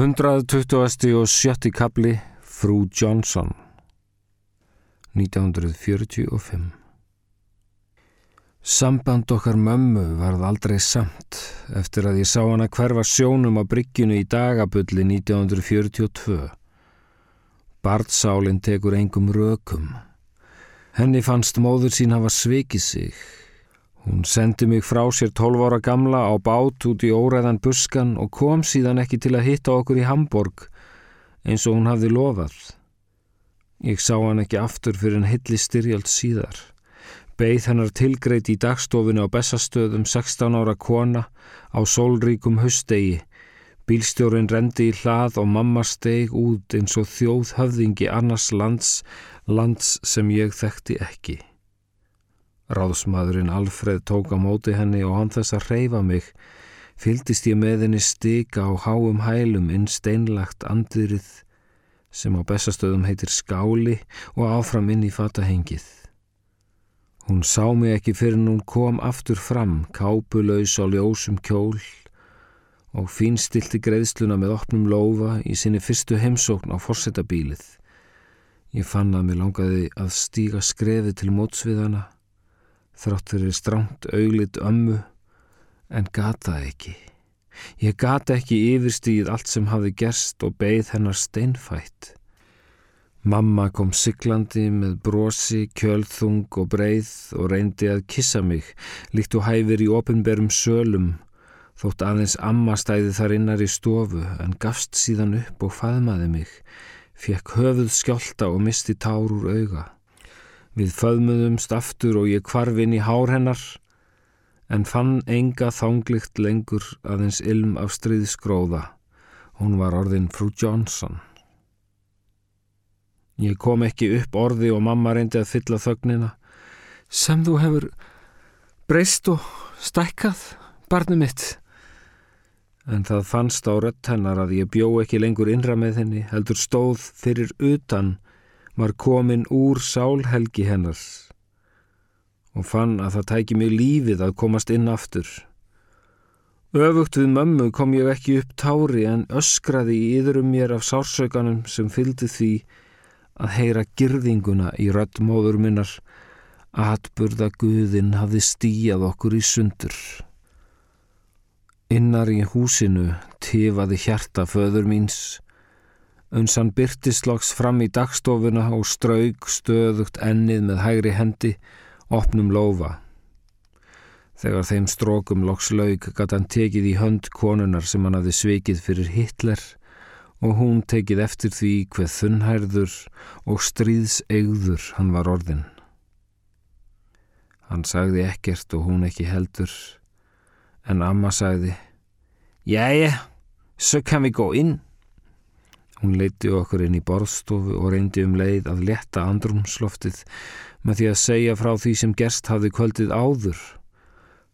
120. og 70. kapli Frú Johnson 1945 Samband okkar mömmu varð aldrei samt eftir að ég sá hana hverfa sjónum á bryggjunu í dagabulli 1942. Bartsálinn tekur engum rökum. Henni fannst móður sín hafa svikið sig Hún sendi mig frá sér 12 ára gamla á bát út í óræðan buskan og kom síðan ekki til að hitta okkur í Hamburg eins og hún hafði lofað. Ég sá hann ekki aftur fyrir en hilli styrjald síðar. Beigð hennar tilgreit í dagstofinu á Bessastöðum 16 ára kona á sólríkum höstegi. Bílstjórin rendi í hlað og mamma steg út eins og þjóð höfðingi annars lands, lands sem ég þekkti ekki. Ráðsmaðurinn Alfred tók á móti henni og hann þess að reyfa mig. Fyldist ég með henni stika á háum hælum inn steinlagt andurið sem á bestastöðum heitir skáli og áfram inn í fatahengið. Hún sá mig ekki fyrir hún kom aftur fram, kápulaus á ljósum kjól og fínstilti greiðsluna með opnum lofa í sinni fyrstu heimsókn á forsetabílið. Ég fann að mér langaði að stíga skrefi til mótsviðana þrátt fyrir stránt auglit ömmu, en gata ekki. Ég gata ekki yfirstíð allt sem hafi gerst og beigð hennar steinfætt. Mamma kom siglandi með brosi, kjölþung og breið og reyndi að kissa mig, líkt og hæfir í ofinberum sölum, þótt aðeins amma stæði þar innar í stofu en gafst síðan upp og faðmaði mig, fekk höfuð skjálta og misti tár úr auga. Við föðmuðumst aftur og ég kvarfin í hár hennar en fann enga þánglikt lengur aðeins ilm af stríðskróða. Hún var orðin frú Johnson. Ég kom ekki upp orði og mamma reyndi að fylla þögnina. Sem þú hefur breyst og stækkað, barnu mitt. En það fannst á rött hennar að ég bjó ekki lengur innra með henni, heldur stóð fyrir utan var komin úr sálhelgi hennars og fann að það tæki mig lífið að komast inn aftur. Öfugt við mömmu kom ég ekki upp tári en öskraði í yðurum mér af sársökanum sem fylgdi því að heyra girðinguna í röddmóður minnar að atburða Guðinn hafði stíjað okkur í sundur. Innar í húsinu tifaði hjarta föður míns uns hann byrtislags fram í dagstofuna og straug stöðugt ennið með hægri hendi, opnum lofa. Þegar þeim strókum loks laug gæti hann tekið í hönd konunar sem hann hafði svikið fyrir Hitler og hún tekið eftir því hveð þunnhærður og stríðsegður hann var orðin. Hann sagði ekkert og hún ekki heldur, en amma sagði, Jæja, svo kann við gå inn. Hún leiti okkur inn í borðstofu og reyndi um leið að letta andrumsloftið með því að segja frá því sem gerst hafði kvöldið áður.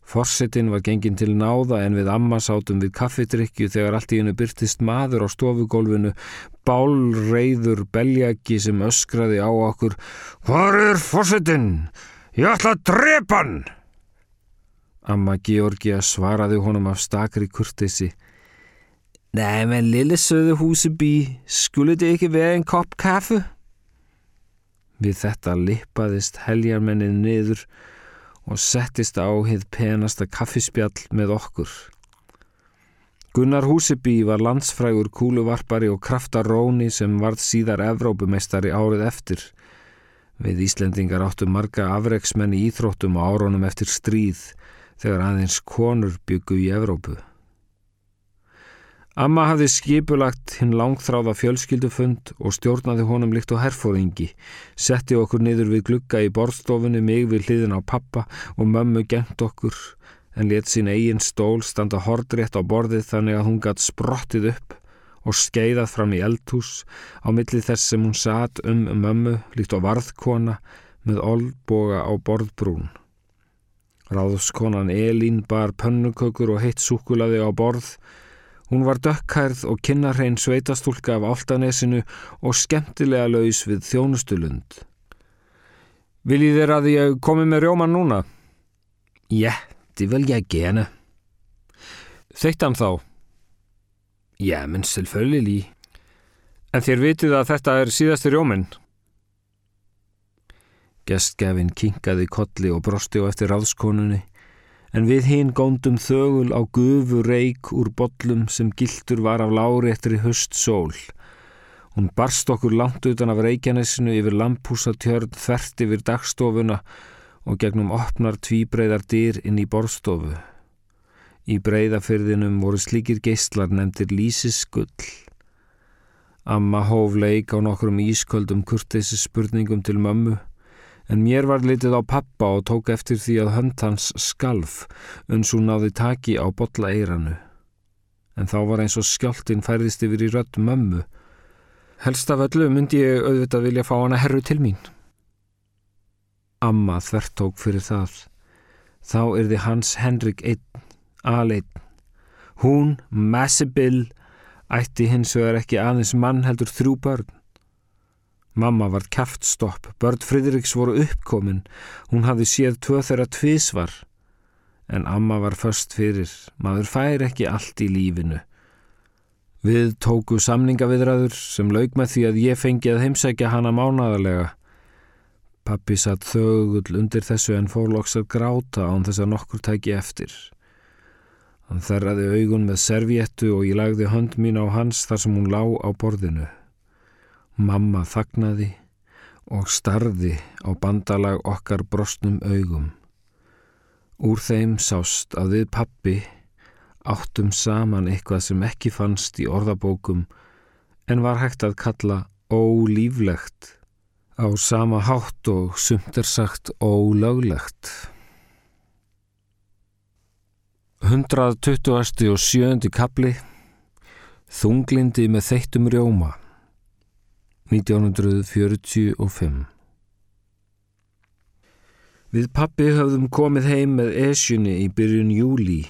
Forsetin var gengin til náða en við amma sátum við kaffidrykju þegar allt í hennu byrtist maður á stofugólfinu, bálreiður beljaki sem öskraði á okkur Hvar er forsetin? Ég ætla að drepa hann! Amma Georgia svaraði honum af stakri kurtesi Nej, men lille søde huseby, skulle det ikke være en kopp kaffe? Við þetta lippaðist heljarmennið niður og settist á hið penasta kaffispjall með okkur. Gunnar Húseby var landsfrægur kúluvarpari og kraftaróni sem varð síðar Evrópumeistari árið eftir. Við Íslendingar áttum marga afreiksmenn í íþróttum á áronum eftir stríð þegar aðeins konur byggu í Evrópu. Amma hafði skipulagt hinn langþráða fjölskyldufund og stjórnaði honum líkt á herfóringi, setti okkur niður við glugga í borðstofunni mig við hliðin á pappa og mömmu gengt okkur, en let sín eigin stól standa hordrétt á borðið þannig að hún gatt sprottið upp og skeiðað fram í eldhús á milli þess sem hún satt um mömmu líkt á varðkona með olboga á borðbrún. Ráðskonan Elín bar pönnukökur og heitt súkulaði á borð Hún var dökkhærð og kinnarrein sveitastúlka af áltanesinu og skemmtilega laus við þjónustulund. Viljið þér að ég komi með rjóman núna? Ja, det vil jeg gerne. Þeitt hann þá? Já, menn selvfölili. En þér vitið að þetta er síðasti rjóminn? Gestgefin kinkaði kolli og brosti á eftir ráðskonunni, en við hinn góndum þögul á gufu reik úr bollum sem gildur var af lári eftir í höst sól. Hún barst okkur langt utan af reikjanessinu yfir lampúsatjörn þvert yfir dagstofuna og gegnum opnar tvíbreyðar dyr inn í borstofu. Í breyðafyrðinum voru slíkir geistlar nefndir lísisgull. Amma hóf leik á nokkrum ísköldum kurteysi spurningum til mömmu, en mér var litið á pappa og tók eftir því að hönd hans skalf uns hún náði taki á botla eiranu. En þá var eins og skjáltin færðist yfir í rött mömmu. Helst af öllu myndi ég auðvitað vilja fá hana herru til mín. Amma þvert tók fyrir það. Þá er þið Hans Henrik einn aleinn. Hún, Massibill, ætti hins vegar ekki aðeins mann heldur þrjú börn. Mamma var kæftstopp, börn Fridriks voru uppkomin, hún hafði séð tvö þeirra tvísvar. En amma var först fyrir, maður fær ekki allt í lífinu. Við tóku samningaviðræður sem laug með því að ég fengi að heimsækja hana mánaðarlega. Pappi satt þögull undir þessu en fórlóks að gráta án þess að nokkur tæki eftir. Hann þerraði augun með servjettu og ég lagði hönd mín á hans þar sem hún lá á borðinu. Mamma þagnaði og starði á bandalag okkar brostnum augum. Úr þeim sást að við pappi áttum saman eitthvað sem ekki fannst í orðabókum en var hægt að kalla ólíflegt á sama hátt og sumt er sagt ólöglegt. 127. og 7. kapli Þunglindi með þeittum rjóma 1945 Við pappi höfðum komið heim með esjunni í byrjun júli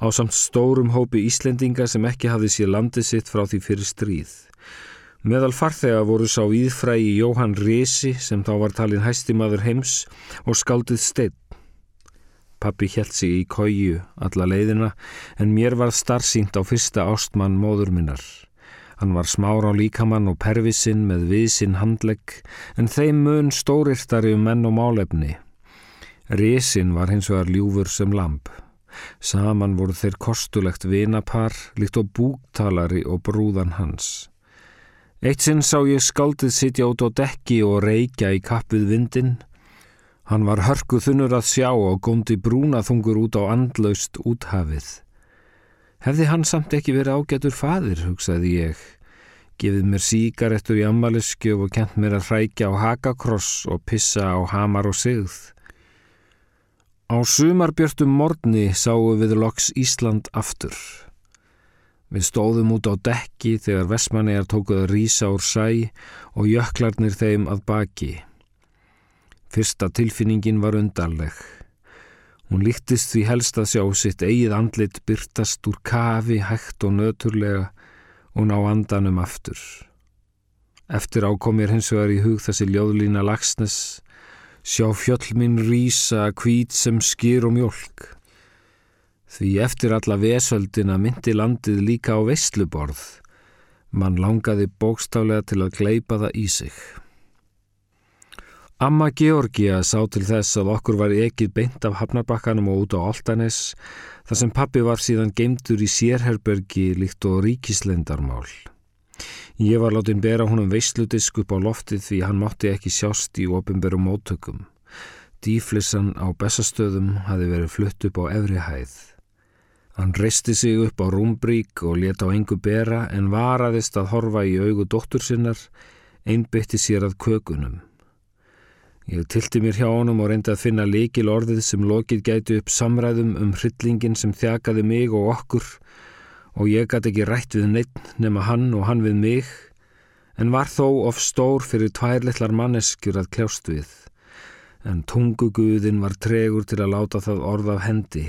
á samt stórum hópi Íslendinga sem ekki hafði sér landið sitt frá því fyrir stríð. Meðal farþega voru sá íðfrægi Jóhann Resi sem þá var talin hæstimaður heims og skaldið steitt Pappi hjælt sig í kóju alla leiðina en mér var starfsínt á fyrsta ástmann móður minnar. Hann var smár á líkamann og pervisinn með viðsinn handlegg en þeim mun stórirtari um menn og málefni. Resinn var hins vegar ljúfur sem lamp. Saman voru þeir kostulegt vinapar líkt og búktalari og brúðan hans. Eitt sinn sá ég skaldið sitja út á dekki og reykja í kappið vindin Hann var hörku þunnur að sjá og góndi brúnaþungur út á andlaust úthafið. Hefði hann samt ekki verið ágætur fadir, hugsaði ég. Gefið mér síkarettur í ammaliðskjöf og kent mér að hrækja á hakakross og pissa á hamar og sigð. Á sumarbjörtum morni sáum við loks Ísland aftur. Við stóðum út á dekki þegar Vestmannegar tókuð að rýsa úr sæ og jöklarnir þeim að baki. Fyrsta tilfinningin var undarleg. Hún líktist því helst að sjá sitt eigið andlit byrtast úr kafi hægt og nöturlega og ná andanum aftur. Eftir ákomir hins vegar í hug þessi ljóðlína lagsnes, sjá fjöll minn rýsa kvít sem skýr og mjölk. Því eftir alla vesöldina myndi landið líka á veistluborð, mann langaði bókstálega til að gleipa það í sig. Amma Georgia sá til þess að okkur var ekið beint af Hafnarbakkanum og út á Altanes þar sem pappi var síðan geimtur í sérherbergi líkt og ríkislendarmál. Ég var látin bera honum veisludisk upp á loftið því hann mátti ekki sjást í ofinberum móttökum. Dýflissan á bestastöðum hafi verið flutt upp á efri hæð. Hann reisti sig upp á rúmbrík og leta á engu bera en varaðist að horfa í augu dóttur sinnar, einbytti sér að kökunum. Ég tilti mér hjá honum og reyndi að finna líkil orðið sem lokið gæti upp samræðum um hryllingin sem þjakaði mig og okkur og ég gæti ekki rætt við neitt nema hann og hann við mig en var þó of stór fyrir tvær litlar manneskjur að kljást við en tunguguðin var tregur til að láta það orð af hendi.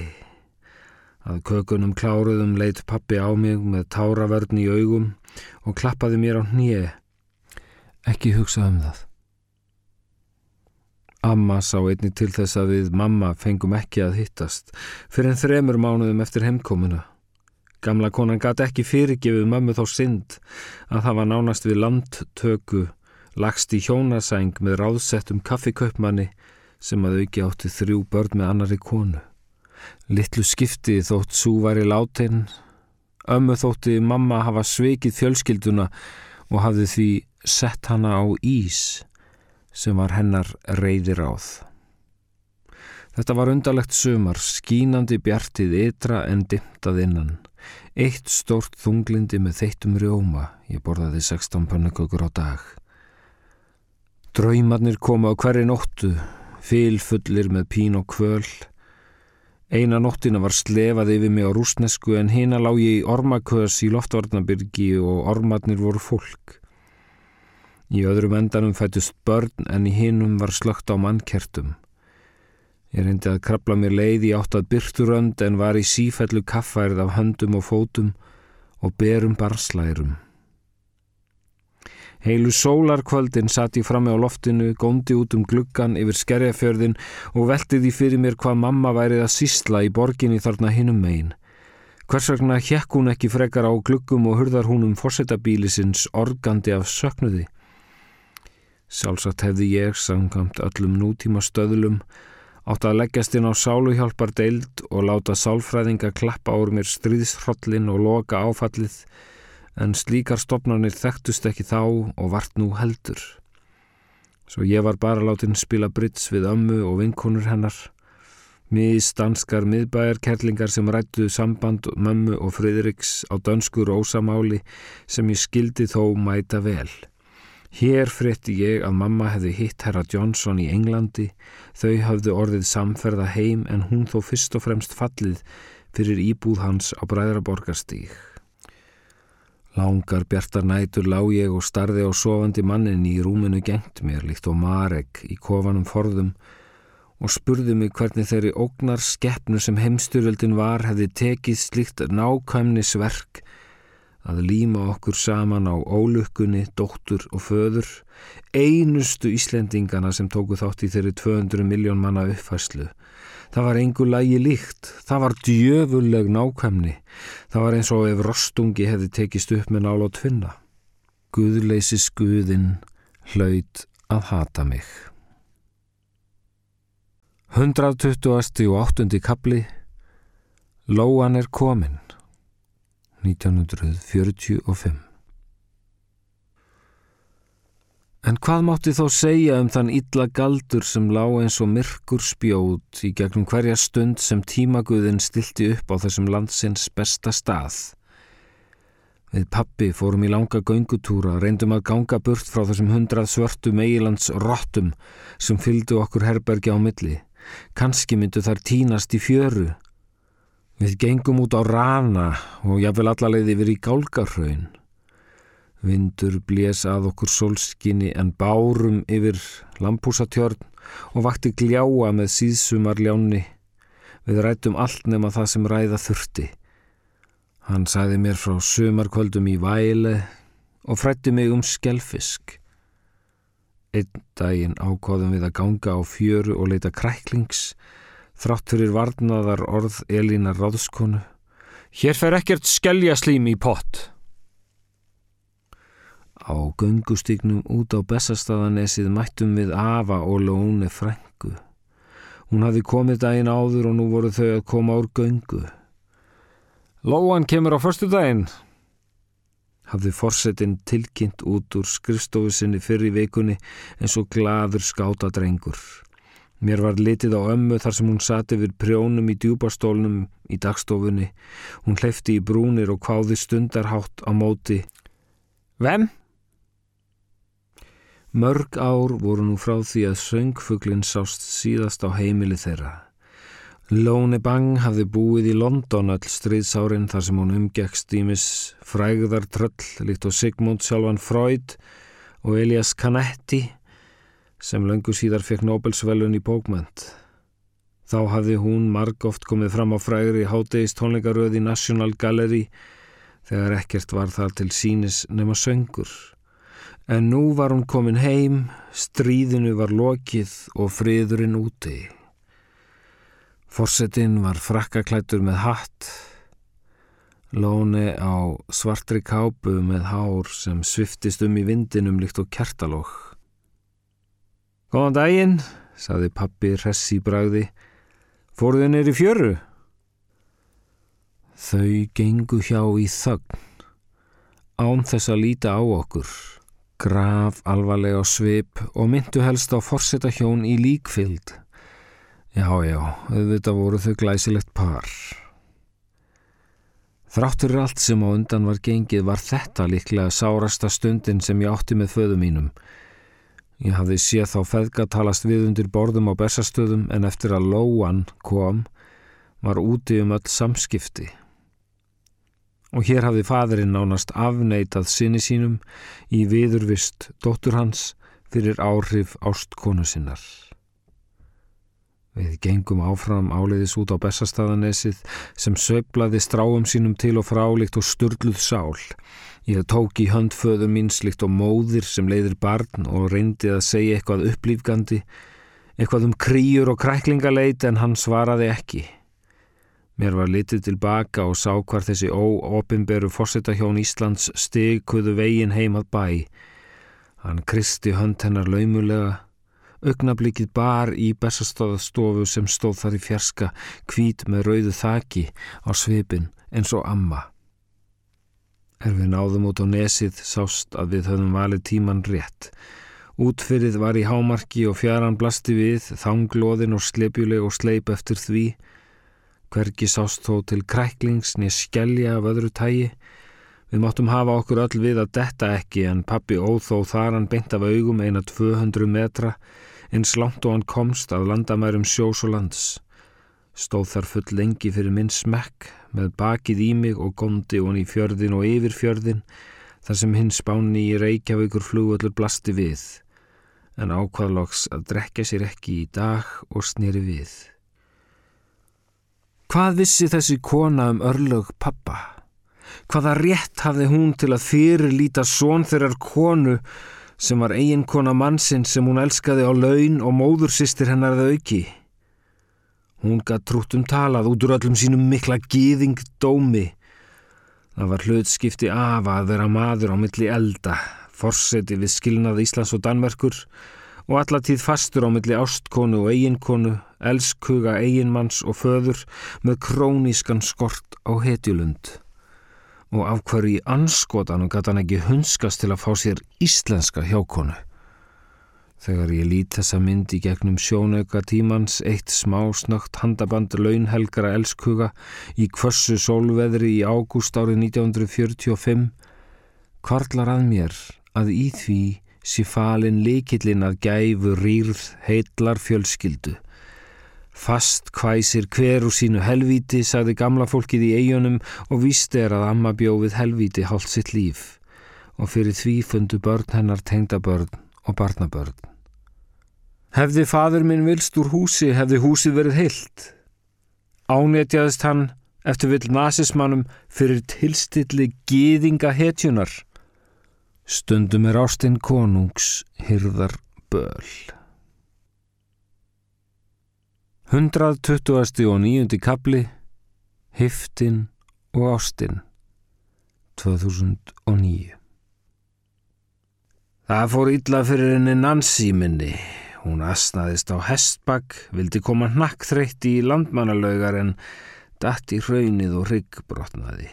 Að kökunum kláruðum leitt pappi á mig með táravörn í augum og klappaði mér á hnið. Ekki hugsa um það. Amma sá einni til þess að við mamma fengum ekki að hittast fyrir en þremur mánuðum eftir heimkomuna. Gamla konan gæti ekki fyrirgefið mömmu þó synd að það var nánast við landtöku lagst í hjónasæng með ráðsettum kaffikaupmanni sem að auki átti þrjú börn með annari konu. Littlu skipti þótt sú væri látin, ömmu þótti mamma hafa sveikið fjölskylduna og hafði því sett hana á ís sem var hennar reyðir áð. Þetta var undarlegt sumar, skínandi bjartið ytra en dimtað innan. Eitt stórt þunglindi með þeittum rjóma, ég borðaði 16 pönnukökur á dag. Draumarnir koma á hverju nóttu, fylfullir með pín og kvöl. Eina nóttina var slefað yfir mig á rúsnesku en hina lág ég í ormakös í loftvarnabyrgi og ormarnir voru fólk. Í öðrum endanum fætust börn en í hinum var slögt á mannkertum. Ég reyndi að krabla mér leið í átt að byrturönd en var í sífellu kaffærið af höndum og fótum og berum barslærum. Heilu sólarkvöldin satt ég fram með á loftinu, góndi út um gluggan yfir skerjafjörðin og velti því fyrir mér hvað mamma værið að sísla í borginni þarna hinnum megin. Hvers vegna hjekk hún ekki frekar á gluggum og hurðar hún um fórsetabílisins organdi af söknuði? Sjálfsagt hefði ég, samkamt öllum nútíma stöðlum, átt að leggjast inn á sáluhjálpar deild og láta sálfræðinga klappa úr mér stríðshrollin og loka áfallið en slíkar stopnarnir þekktust ekki þá og vart nú heldur. Svo ég var bara látin spila brits við ömmu og vinkonur hennar, miðstanskar miðbæjarkerlingar sem rættuðu samband mömmu og Fridriks á dönskur ósamáli sem ég skildi þó mæta vel. Hér frétti ég að mamma hefði hitt herra Johnson í Englandi, þau hafðu orðið samferða heim en hún þó fyrst og fremst fallið fyrir íbúð hans á Bræðraborgarstík. Langar bjartar nætur lág ég og starði á sofandi mannin í rúminu gengt mér líkt og Marek í kofanum forðum og spurði mig hvernig þeirri ógnar skeppnu sem heimstyröldin var hefði tekið slíkt nákvæmnisverk að líma okkur saman á ólukkunni, dóttur og föður, einustu Íslendingana sem tóku þátt í þeirri 200 miljón manna uppfæslu. Það var engu lægi líkt, það var djöfuleg nákvæmni, það var eins og ef rostungi hefði tekist upp með nála og tvinna. Guðleysi skuðinn hlaut að hata mig. 120. og 8. kapli Lóan er komin 1945 En hvað mátti þó segja um þann illa galdur sem lá eins og myrkur spjót í gegnum hverja stund sem tímaguðin stilti upp á þessum landsins besta stað? Við pappi fórum í langa göngutúra, reyndum að ganga burt frá þessum hundrað svörtu meilands rottum sem fylgdu okkur herbergi á milli. Kanski myndu þar tínast í fjöru Við gengum út á rana og jáfnvel allalegði yfir í gálgarhraun. Vindur blés að okkur solskinni en bárum yfir lampúsatjörn og vakti gljáa með síðsumarljáni. Við rættum allt nema það sem ræða þurfti. Hann sæði mér frá sumarkvöldum í væle og frætti mig um skelfisk. Einn daginn ákváðum við að ganga á fjöru og leita kræklings þrátt fyrir varnaðar orð Elína Ráðskonu. Hér fer ekkert skelljaslím í pott. Á göngustíknum út á Bessastaðanesið mættum við Ava og Lóni frængu. Hún hafi komið daginn áður og nú voru þau að koma úr göngu. Lóan kemur á förstu daginn. Hafði forsetin tilkynnt út úr skrifstofusinni fyrir vikunni eins og gladur skáta drengur. Mér var litið á ömmu þar sem hún sati við prjónum í djúbastólnum í dagstofunni. Hún hleyfti í brúnir og kváði stundarhátt á móti. Vem? Mörg ár voru nú frá því að söngfuglinn sást síðast á heimili þeirra. Lóni Bang hafði búið í London öll stríðsárin þar sem hún umgekst ímis frægðar tröll líkt og Sigmund sjálfan Freud og Elias Canetti sem löngu síðar fekk Nobelsvelun í bókmönd. Þá hafði hún marg oft komið fram á frægri hátegist tónleikaröði National Gallery þegar ekkert var þar til sínis nema söngur. En nú var hún komin heim, stríðinu var lokið og friðurinn úti. Forsettinn var frakkaklættur með hatt. Lóni á svartri kápu með hár sem sviftist um í vindinum líkt og kertalók. Góðan daginn, saði pappi ressi bragði. Fóruðu neyri fjöru? Þau gengu hjá í þögn, án þess að líta á okkur, graf alvarlega á svip og myndu helst á forsetta hjón í líkfild. Já, já, auðvitað voru þau glæsilegt par. Þráttur allt sem á undan var gengið var þetta líklega sárasta stundin sem ég átti með föðu mínum. Ég hafði séð þá feðgatalast við undir borðum á bersastöðum en eftir að Lóan kom var úti um öll samskipti. Og hér hafði fadurinn nánast afneitað sinni sínum í viðurvist dóttur hans fyrir áhrif ástkonu sinnar. Við gengum áfram áleiðis út á Bessastaðanesið sem söiblaði stráum sínum til og frálíkt og sturluð sál. Ég tók í höndföðu mínslikt og móðir sem leiðir barn og reyndi að segja eitthvað upplýfgandi, eitthvað um krýjur og kræklingaleit en hann svaraði ekki. Mér var litið tilbaka og sá hvar þessi óopinberu fórsetahjón Íslands stygkuðu vegin heimað bæ. Hann kristi hönd hennar laumulega Ögnablikið bar í bestastáðastofu sem stóð þar í fjerska, kvít með rauðu þaki á svipin eins og amma. Er við náðum út á nesið sást að við höfum valið tíman rétt. Útfyrið var í hámarki og fjaran blasti við, þanglóðin og slepjuleg og sleip eftir því. Hvergi sást þó til kræklings niður skellja af öðru tægi. Við máttum hafa okkur öll við að detta ekki en pappi óþó þar hann beint af augum eina 200 metra eins langt og hann komst að landamærum sjós og lands. Stóð þar full lengi fyrir minn smekk með bakið í mig og gondi hon í fjörðin og yfir fjörðin þar sem hinn spáni í Reykjavíkur flugvöldur blasti við en ákvaðloks að drekja sér ekki í dag og snýri við. Hvað vissi þessi kona um örlög pappa? Hvaða rétt hafði hún til að fyrirlíta són þeirrar konu sem var eiginkona mannsinn sem hún elskaði á laun og móðursistir hennar þau auki. Hún gatt trútt um talað út úr öllum sínum mikla gýðing dómi. Það var hlutskipti af að vera maður á milli elda, forseti við skilnað Íslands og Danmerkur og allatíð fastur á milli ástkonu og eiginkonu, elskuga eiginmanns og föður með krónískan skort á hetjulund og af hverju í anskotanum gæti hann ekki hunskast til að fá sér íslenska hjákonu. Þegar ég lít þessa mynd í gegnum sjónauka tímans eitt smá snögt handaband launhelgara elskuga í kvössu sólveðri í ágúst árið 1945 kvarlar að mér að í því sé falin likillin að gæfu rýrð heitlar fjölskyldu Fast hvæsir hver úr sínu helvíti, sagði gamla fólkið í eigunum og vísti er að amma bjófið helvíti hálft sitt líf og fyrir því fundu börn hennar tengdabörn og barnabörn. Hefði fadur minn vilst úr húsi, hefði húsið verið heilt. Ánetjaðist hann eftir vill nazismannum fyrir tilstilli gýðinga hetjunar. Stundum er ástinn konungs, hyrðar böl. 120. og 9. kapli Hiftin og Ástin 2009 Það fór illa fyrir henni Nancy minni. Hún asnaðist á hestbakk, vildi koma hnakkþreytti í landmannalaugar en datt í hraunið og ryggbrotnaði.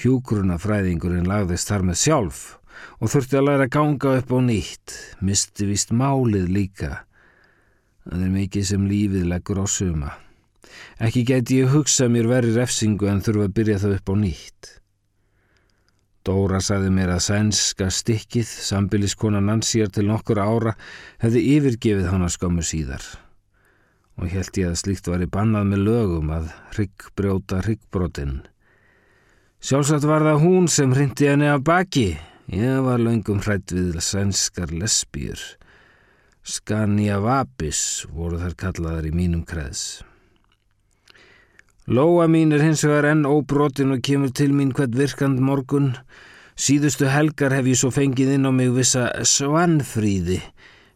Hjúgrunafræðingurinn lagðist þar með sjálf og þurfti að læra ganga upp á nýtt, misti vist málið líka Það er mikið sem lífið leggur á suma. Ekki geti ég hugsað mér veri refsingu en þurfa að byrja það upp á nýtt. Dóra sagði mér að sænska stikkið, sambiliskona Nansíar til nokkur ára, hefði yfirgefið hana skömmu síðar. Og held ég að slíkt var í bannað með lögum að ryggbrjóta ryggbrotin. Sjálfsagt var það hún sem hrindi henni af baki. Ég var laungum hrætt við sænskar lesbýr. Skanja Vapis voru þær kallaðar í mínum kreðs. Lóa mín er hins vegar enn óbrotin og kemur til mín hvert virkand morgun. Síðustu helgar hef ég svo fengið inn á mig vissa svanfríði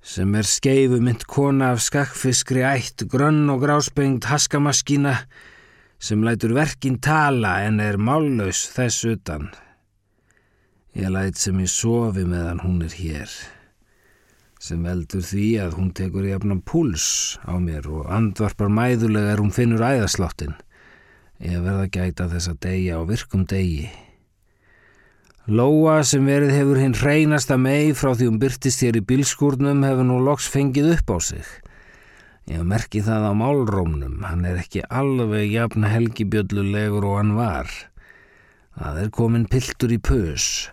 sem er skeifu mynd kona af skakkfiskri ætt, grönn og gráspengt haskamaskína sem lætur verkin tala en er mállaus þess utan. Ég læt sem ég sofi meðan hún er hér, sem veldur því að hún tekur jafnan púls á mér og andvarpar mæðulega er hún finnur æðasláttin. Ég verða gæta þess að deyja á virkum degi. Lóa sem verið hefur hinn hreinasta mei frá því hún byrtist hér í bilskúrnum hefur nú loks fengið upp á sig. Ég merki það á málrómnum, hann er ekki alveg jafn helgibjöllulegur og hann var. Það er komin piltur í pös.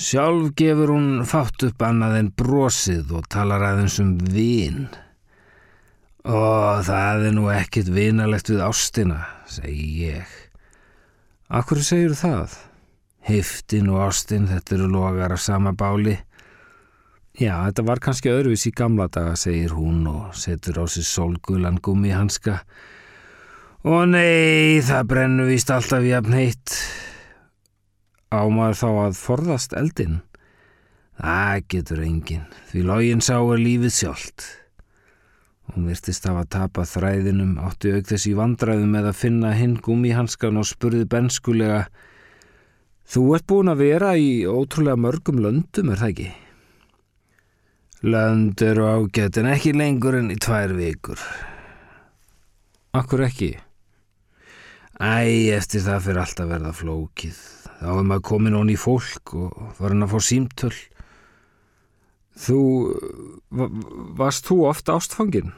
Sjálf gefur hún fátt upp annað en brosið og talar aðeins um vin. Og það er nú ekkit vinalegt við ástina, segi ég. Akkur segir það? Hiftin og ástin, þetta eru logar af sama báli. Já, þetta var kannski öðruvís í gamla daga, segir hún og setur á sig solgulan gummi hanska. Og nei, það brennu víst alltaf jafn heitt. Ámaður þá að forðast eldin? Það getur engin, því login sá er lífið sjálft. Hún virtist af að tapa þræðinum, átti auk þess í vandræðum með að finna hinn gummihanskan og spurði benskulega Þú ert búin að vera í ótrúlega mörgum löndum, er það ekki? Lönd eru ágætt en ekki lengur en í tvær vikur. Akkur ekki? Æ, eftir það fyrir alltaf verða flókið. Þá er maður komin ón í fólk og farin að fá símtöl. Þú, varst þú ofta ástfangin?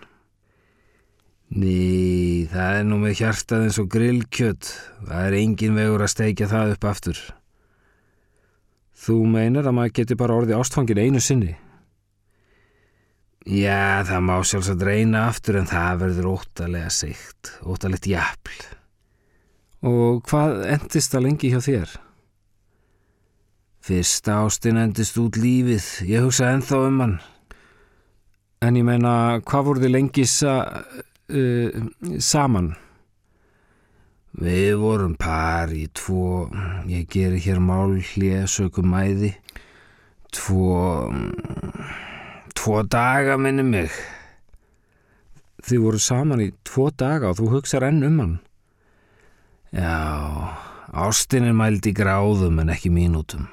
Ný, það er nú með hjartað eins og grillkjött. Það er engin vegur að steikja það upp aftur. Þú meinar að maður geti bara orðið ástfangin einu sinni? Já, það má sjálfsagt reyna aftur en það verður óttalega seikt, óttalegt jafl. Og hvað endist það lengi hjá þér? Fyrsta ástin endist út lífið, ég hugsa ennþá um hann. En ég meina, hvað voru þið lengi sa, uh, saman? Við vorum par í tvo, ég geri hér mál hlið sökum mæði, tvo, tvo daga minni mig. Þið voru saman í tvo daga og þú hugsaður enn um hann? Já, ástin er mæld í gráðum en ekki mínútum.